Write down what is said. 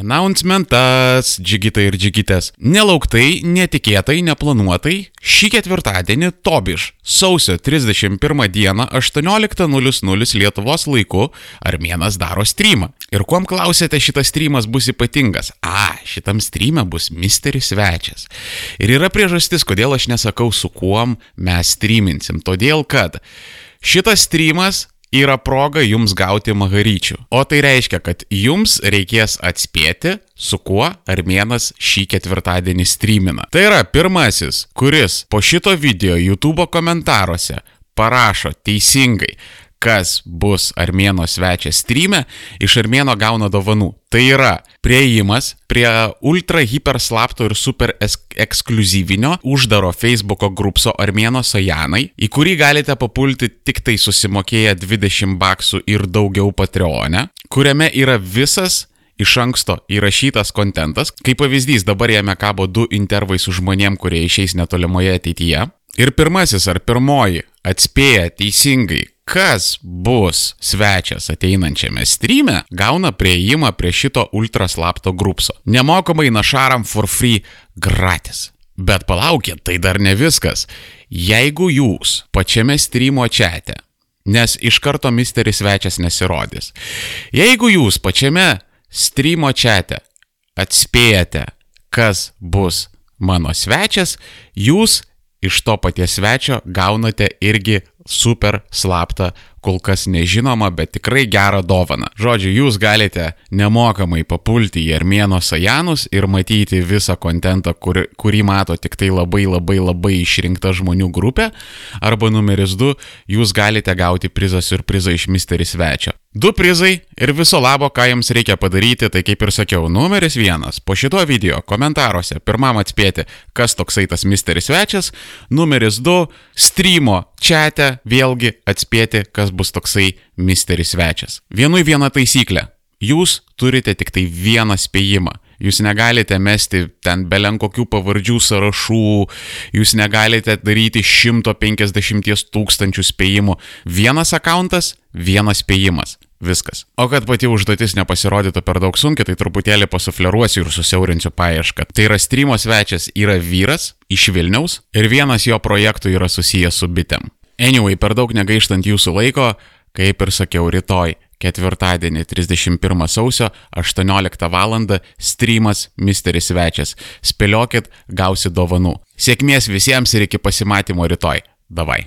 Announcementas, džigitai ir džigitės. Nelauktai, netikėtai, neplanuotai, šį ketvirtadienį Tobiš sausio 31 dieną 18.00 Lietuvos laiku Armėnas daro streamą. Ir kuom klausėte, šitas streamas bus ypatingas? A, šitam streamė bus misteris svečias. Ir yra priežastis, kodėl aš nesakau, su kuom mes streaminsim. Todėl, kad šitas streamas yra proga jums gauti magaryčių. O tai reiškia, kad jums reikės atspėti, su kuo armėnas šį ketvirtadienį streamina. Tai yra pirmasis, kuris po šito video YouTube komentaruose parašo teisingai, kas bus armėno svečias streame, iš armėno gauna dovanų. Tai yra prieimas prie ultra hiper slapto ir super ekskluzyvinio uždaro Facebook'o grupso Armėno Sajanai, į kurį galite papulti tik tai susimokėję 20 baksų ir daugiau Patreon'e, kuriame yra visas iš anksto įrašytas kontentas. Kaip pavyzdys, dabar jame kabo du intervai su žmonėm, kurie išeis netolimoje ateityje. Ir pirmasis ar pirmoji atspėja teisingai, kas bus svečias ateinančiame streame, gauna prieimą prie šito ultraslapto grupso. Nemokamai našaram for free gratis. Bet palaukit, tai dar ne viskas. Jeigu jūs pačiame streamo čate, nes iš karto misteris svečias nesirodys, jeigu jūs pačiame streamo čate atspėjate, kas bus mano svečias, jūs iš to paties svečio gaunate irgi super slaptą, kol kas nežinomą, bet tikrai gerą dovaną. Žodžiu, jūs galite nemokamai papulti į Armėno Sajanus ir matyti visą kontentą, kur, kurį mato tik tai labai labai labai išrinkta žmonių grupė. Arba numeris 2, jūs galite gauti prizą surprizą iš misteris svečio. Du prizai ir viso labo, ką jums reikia padaryti, tai kaip ir sakiau, numeris vienas. Po šito video komentaruose pirmam atspėti, kas toksai tas misteris svečias. Numeris du, streamo čate vėlgi atspėti, kas bus toksai misteris svečias. Vienui viena taisyklė. Jūs turite tik tai vieną spėjimą. Jūs negalite mesti ten belenkokių pavardžių sąrašų, jūs negalite daryti 150 tūkstančių spėjimų. Vienas akantas, vienas spėjimas. Viskas. O kad pati užduotis nepasirodytų per daug sunkiai, tai truputėlį pasufleruosiu ir susiaurinsiu paiešką. Tai yra streamo svečias yra vyras iš Vilniaus ir vienas jo projektų yra susijęs su bitėm. Anyway, per daug negaištant jūsų laiko, kaip ir sakiau, rytoj ketvirtadienį 31 sausio 18 val. streamas Misteris Svečias. Spėliokit, gausi dovanų. Sėkmės visiems ir iki pasimatymo rytoj. Davai.